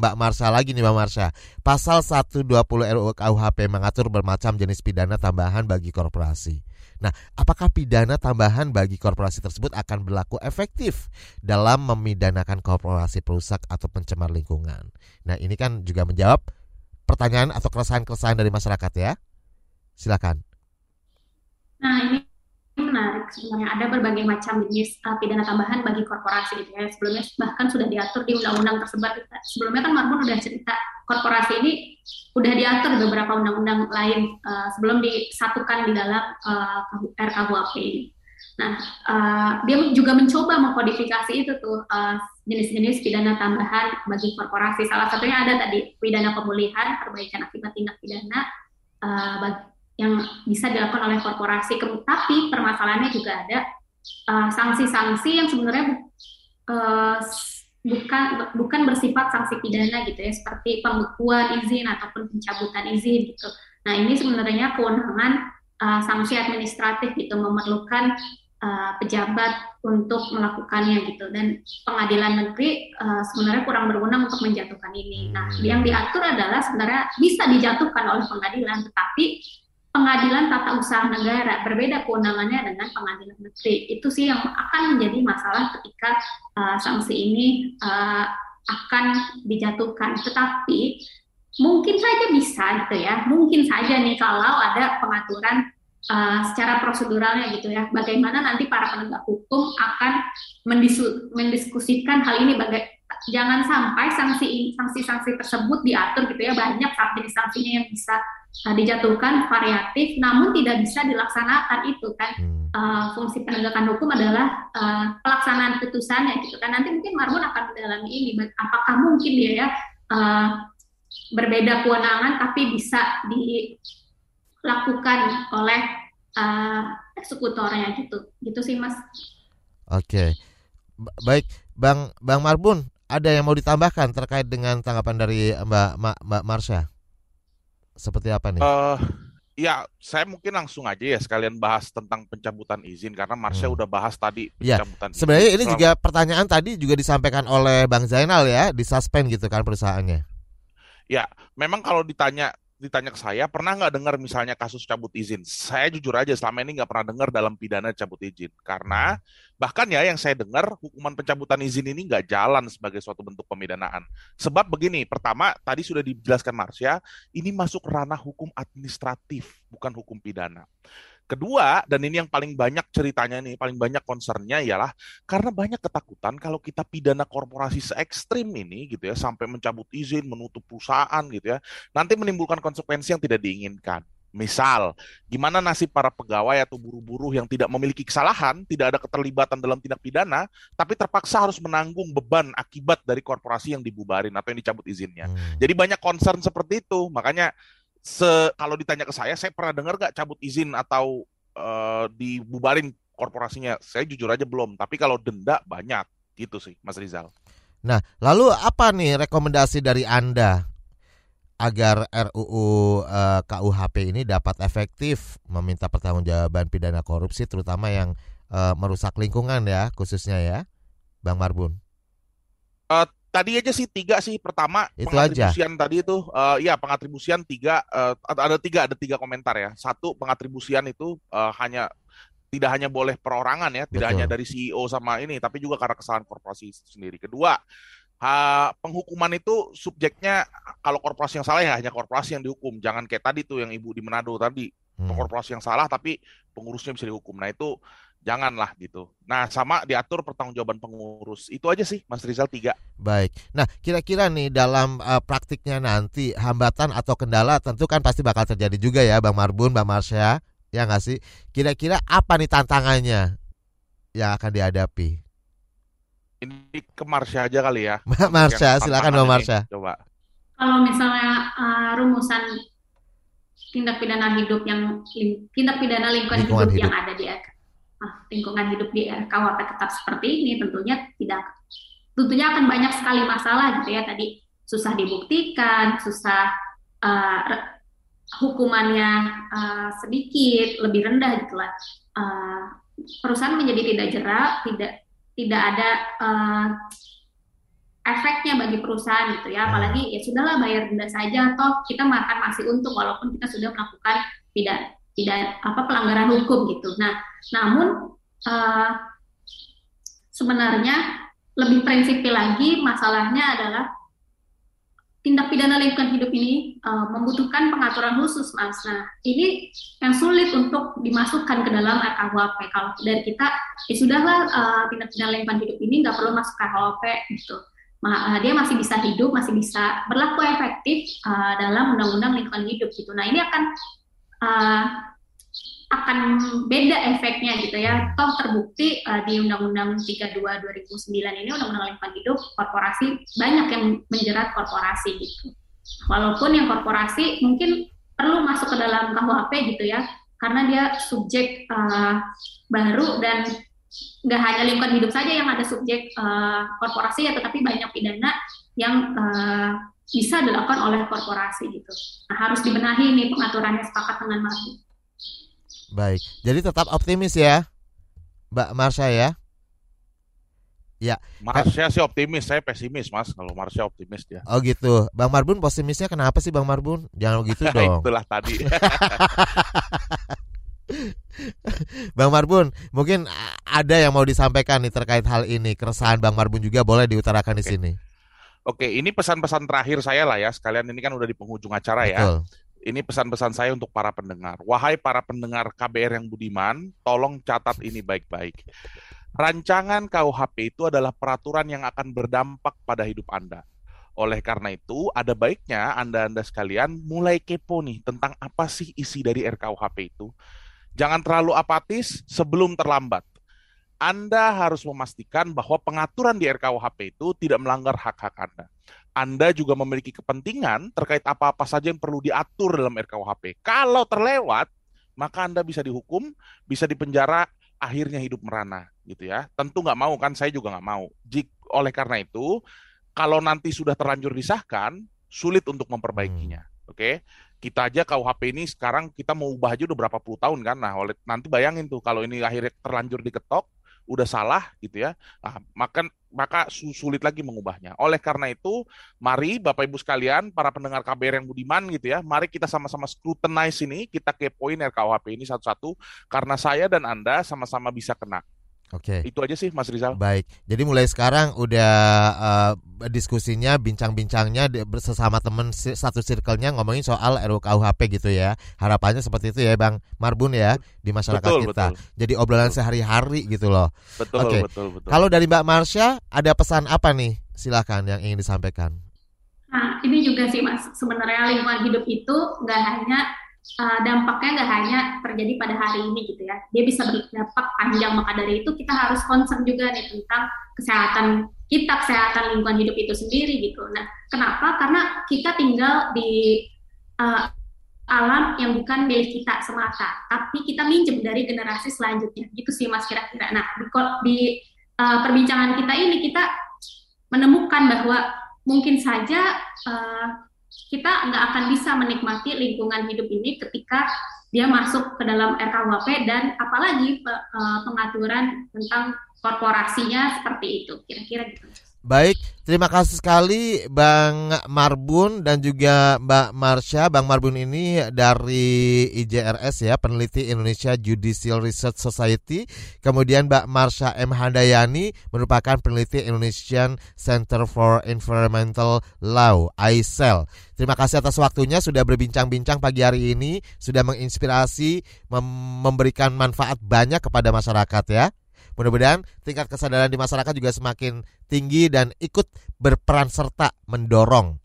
Mbak Marsha lagi nih Mbak Marsha. Pasal 120 RUU KUHP mengatur bermacam jenis pidana tambahan bagi korporasi. Nah, apakah pidana tambahan bagi korporasi tersebut akan berlaku efektif dalam memidanakan korporasi perusak atau pencemar lingkungan? Nah, ini kan juga menjawab pertanyaan atau keresahan-keresahan dari masyarakat ya. Silakan. Nah, ini sebenarnya ada berbagai macam jenis uh, pidana tambahan bagi korporasi gitu ya. Sebelumnya bahkan sudah diatur di undang-undang tersebar. Sebelumnya kan Marbun udah cerita korporasi ini udah diatur di beberapa undang-undang lain uh, sebelum disatukan di dalam uh, RKUHP ini. Nah, uh, dia juga mencoba mengkodifikasi itu tuh jenis-jenis uh, pidana tambahan bagi korporasi. Salah satunya ada tadi pidana pemulihan, perbaikan akibat tindak pidana uh, yang bisa dilakukan oleh korporasi. Tapi permasalahannya juga ada sanksi-sanksi uh, yang sebenarnya uh, bukan bukan bersifat sanksi pidana gitu ya seperti pembekuan izin ataupun pencabutan izin gitu. Nah ini sebenarnya kewenangan uh, sanksi administratif gitu memerlukan uh, pejabat untuk melakukannya gitu dan pengadilan negeri uh, sebenarnya kurang berwenang untuk menjatuhkan ini. Nah hmm. yang diatur adalah sebenarnya bisa dijatuhkan oleh pengadilan tetapi pengadilan tata usaha negara. Berbeda kewenangannya dengan pengadilan negeri. Itu sih yang akan menjadi masalah ketika uh, sanksi ini uh, akan dijatuhkan. Tetapi mungkin saja bisa gitu ya. Mungkin saja nih kalau ada pengaturan uh, secara proseduralnya gitu ya. Bagaimana nanti para penegak hukum akan mendiskusikan hal ini. Baga jangan sampai sanksi sanksi-sanksi tersebut diatur gitu ya. Banyak jenis sanksinya yang bisa uh, dijatuhkan variatif namun tidak bisa dilaksanakan itu kan hmm. uh, fungsi penegakan hukum adalah uh, pelaksanaan putusannya gitu kan nanti mungkin Marbun akan mendalami ini apakah mungkin dia ya uh, berbeda kewenangan tapi bisa dilakukan oleh uh, eksekutornya gitu gitu sih mas oke okay. baik bang bang Marbun ada yang mau ditambahkan terkait dengan tanggapan dari Mbak Mbak, Mbak Marsha? Seperti apa nih? Uh, ya, saya mungkin langsung aja ya sekalian bahas tentang pencabutan izin karena Marsha hmm. udah bahas tadi ya, pencabutan ya, Sebenarnya ini juga pertanyaan tadi juga disampaikan oleh Bang Zainal ya, di suspend gitu kan perusahaannya. Ya, memang kalau ditanya ditanya ke saya, pernah nggak dengar misalnya kasus cabut izin? Saya jujur aja selama ini nggak pernah dengar dalam pidana cabut izin. Karena bahkan ya yang saya dengar hukuman pencabutan izin ini nggak jalan sebagai suatu bentuk pemidanaan. Sebab begini, pertama tadi sudah dijelaskan Marsha, ini masuk ranah hukum administratif, bukan hukum pidana. Kedua, dan ini yang paling banyak ceritanya nih, paling banyak concernnya ialah karena banyak ketakutan kalau kita pidana korporasi se ekstrim ini gitu ya, sampai mencabut izin, menutup perusahaan gitu ya, nanti menimbulkan konsekuensi yang tidak diinginkan. Misal, gimana nasib para pegawai atau buruh-buruh yang tidak memiliki kesalahan, tidak ada keterlibatan dalam tindak pidana, tapi terpaksa harus menanggung beban akibat dari korporasi yang dibubarin atau yang dicabut izinnya. Hmm. Jadi banyak concern seperti itu. Makanya se kalau ditanya ke saya, saya pernah dengar gak cabut izin atau uh, dibubarin korporasinya? Saya jujur aja belum. Tapi kalau denda banyak, gitu sih, Mas Rizal. Nah, lalu apa nih rekomendasi dari anda agar RUU uh, eh, KUHP ini dapat efektif meminta pertanggungjawaban pidana korupsi, terutama yang uh, merusak lingkungan ya, khususnya ya, Bang Marbun? Uh, tadi aja sih tiga sih pertama itu pengatribusian aja. tadi itu uh, ya pengatribusian tiga uh, ada tiga ada tiga komentar ya satu pengatribusian itu uh, hanya tidak hanya boleh perorangan ya tidak Betul. hanya dari CEO sama ini tapi juga karena kesalahan korporasi sendiri kedua ha, penghukuman itu subjeknya kalau korporasi yang salah ya hanya korporasi yang dihukum jangan kayak tadi tuh yang ibu di Manado tadi hmm. korporasi yang salah tapi pengurusnya bisa dihukum nah itu janganlah gitu. Nah, sama diatur pertanggungjawaban pengurus. Itu aja sih, Mas Rizal tiga. Baik. Nah, kira-kira nih dalam uh, praktiknya nanti hambatan atau kendala tentu kan pasti bakal terjadi juga ya, Bang Marbun, Bang Marsha, ya nggak sih? Kira-kira apa nih tantangannya yang akan dihadapi? Ini ke Marsha aja kali ya. Mbak Marsha, silakan Bang Marsha. Coba. Kalau misalnya uh, rumusan tindak pidana hidup yang tindak pidana lingkungan, lingkungan hidup, hidup yang ada di lingkungan hidup di RKUHP tetap seperti ini tentunya tidak tentunya akan banyak sekali masalah gitu ya tadi susah dibuktikan, susah uh, hukumannya uh, sedikit, lebih rendah gitu lah. Uh, perusahaan menjadi tidak jerak, tidak tidak ada uh, efeknya bagi perusahaan gitu ya. Apalagi ya sudahlah bayar denda saja, toh kita makan masih untung walaupun kita sudah melakukan tidak tidak apa pelanggaran hukum gitu. Nah, namun uh, sebenarnya lebih prinsipil lagi masalahnya adalah tindak pidana lingkungan hidup ini uh, membutuhkan pengaturan khusus, Mas. Nah, ini yang sulit untuk dimasukkan ke dalam RKUHP. Kalau dari kita, ya sudahlah uh, tindak pidana lingkungan hidup ini nggak perlu masuk ke gitu. Dia masih bisa hidup, masih bisa berlaku efektif uh, dalam undang-undang lingkungan hidup gitu. Nah, ini akan uh, akan beda efeknya gitu ya. Toh terbukti uh, di Undang-Undang 32 2009 ini Undang-Undang Lingkungan Hidup korporasi banyak yang menjerat korporasi gitu. Walaupun yang korporasi mungkin perlu masuk ke dalam KUHP gitu ya, karena dia subjek uh, baru dan nggak hanya lingkungan hidup saja yang ada subjek uh, korporasi ya, tetapi banyak pidana yang uh, bisa dilakukan oleh korporasi gitu. Nah, harus dibenahi nih pengaturannya sepakat dengan Mardi. Baik, jadi tetap optimis ya, Mbak Marsha ya. Ya. Marsha sih optimis, saya pesimis mas. Kalau Marsha optimis dia. Oh gitu, Bang Marbun pesimisnya kenapa sih Bang Marbun? Jangan gitu dong. Itulah tadi. Bang Marbun, mungkin ada yang mau disampaikan nih terkait hal ini. Keresahan Bang Marbun juga boleh diutarakan di sini. Oke, ini pesan-pesan terakhir saya lah ya. Sekalian ini kan udah di penghujung acara ya. Betul. Ini pesan-pesan saya untuk para pendengar. Wahai para pendengar KBR yang budiman, tolong catat ini baik-baik. Rancangan KUHP itu adalah peraturan yang akan berdampak pada hidup Anda. Oleh karena itu, ada baiknya Anda-Anda sekalian mulai kepo nih tentang apa sih isi dari RKUHP itu. Jangan terlalu apatis sebelum terlambat. Anda harus memastikan bahwa pengaturan di RKUHP itu tidak melanggar hak-hak Anda. Anda juga memiliki kepentingan terkait apa-apa saja yang perlu diatur dalam RKUHP. Kalau terlewat, maka Anda bisa dihukum, bisa dipenjara, akhirnya hidup merana, gitu ya. Tentu nggak mau kan, saya juga nggak mau. Jik, oleh karena itu, kalau nanti sudah terlanjur disahkan, sulit untuk memperbaikinya. Oke, kita aja KUHP ini sekarang kita mau ubah aja udah berapa puluh tahun kan. Nah, oleh nanti bayangin tuh kalau ini akhirnya terlanjur diketok, udah salah gitu ya, nah, maka maka sulit lagi mengubahnya. Oleh karena itu, mari Bapak Ibu sekalian, para pendengar KBR yang budiman gitu ya, mari kita sama-sama scrutinize ini, kita kepoin RKUHP ini satu-satu, karena saya dan Anda sama-sama bisa kena. Oke. Itu aja sih Mas Rizal. Baik. Jadi mulai sekarang udah uh, diskusinya, bincang-bincangnya sesama teman satu circle-nya ngomongin soal RUKUHP gitu ya. Harapannya seperti itu ya Bang Marbun ya di masyarakat betul, kita. Betul. Jadi obrolan sehari-hari gitu loh. Betul, Oke. betul, betul. Kalau dari Mbak Marsha ada pesan apa nih? Silakan yang ingin disampaikan. Nah, ini juga sih Mas, sebenarnya lingkungan hidup itu nggak hanya uh, dampaknya nggak hanya terjadi pada hari ini gitu ya, dia bisa berdampak panjang. Maka dari itu kita harus concern juga nih tentang kesehatan kita, kesehatan lingkungan hidup itu sendiri gitu. Nah, kenapa? Karena kita tinggal di uh, alam yang bukan milik kita semata, tapi kita minjem dari generasi selanjutnya. Gitu sih Mas kira-kira. Nah, di, di uh, perbincangan kita ini kita menemukan bahwa mungkin saja uh, kita nggak akan bisa menikmati lingkungan hidup ini ketika dia masuk ke dalam RKUHP dan apalagi uh, pengaturan tentang korporasinya seperti itu kira-kira gitu. Baik, terima kasih sekali Bang Marbun dan juga Mbak Marsha. Bang Marbun ini dari IJRS ya, peneliti Indonesia Judicial Research Society. Kemudian Mbak Marsha M Handayani merupakan peneliti Indonesian Center for Environmental Law (ICEL). Terima kasih atas waktunya sudah berbincang-bincang pagi hari ini, sudah menginspirasi, mem memberikan manfaat banyak kepada masyarakat ya. Mudah-mudahan tingkat kesadaran di masyarakat juga semakin tinggi dan ikut berperan serta mendorong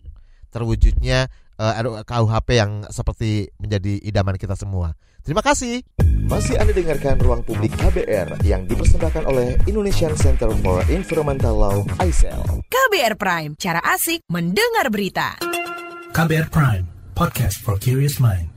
terwujudnya uh, KUHP yang seperti menjadi idaman kita semua. Terima kasih. Masih Anda dengarkan Ruang Publik KBR yang dipersembahkan oleh Indonesian Center for Environmental Law ICEL. KBR Prime, cara asik mendengar berita. KBR Prime, podcast for curious mind.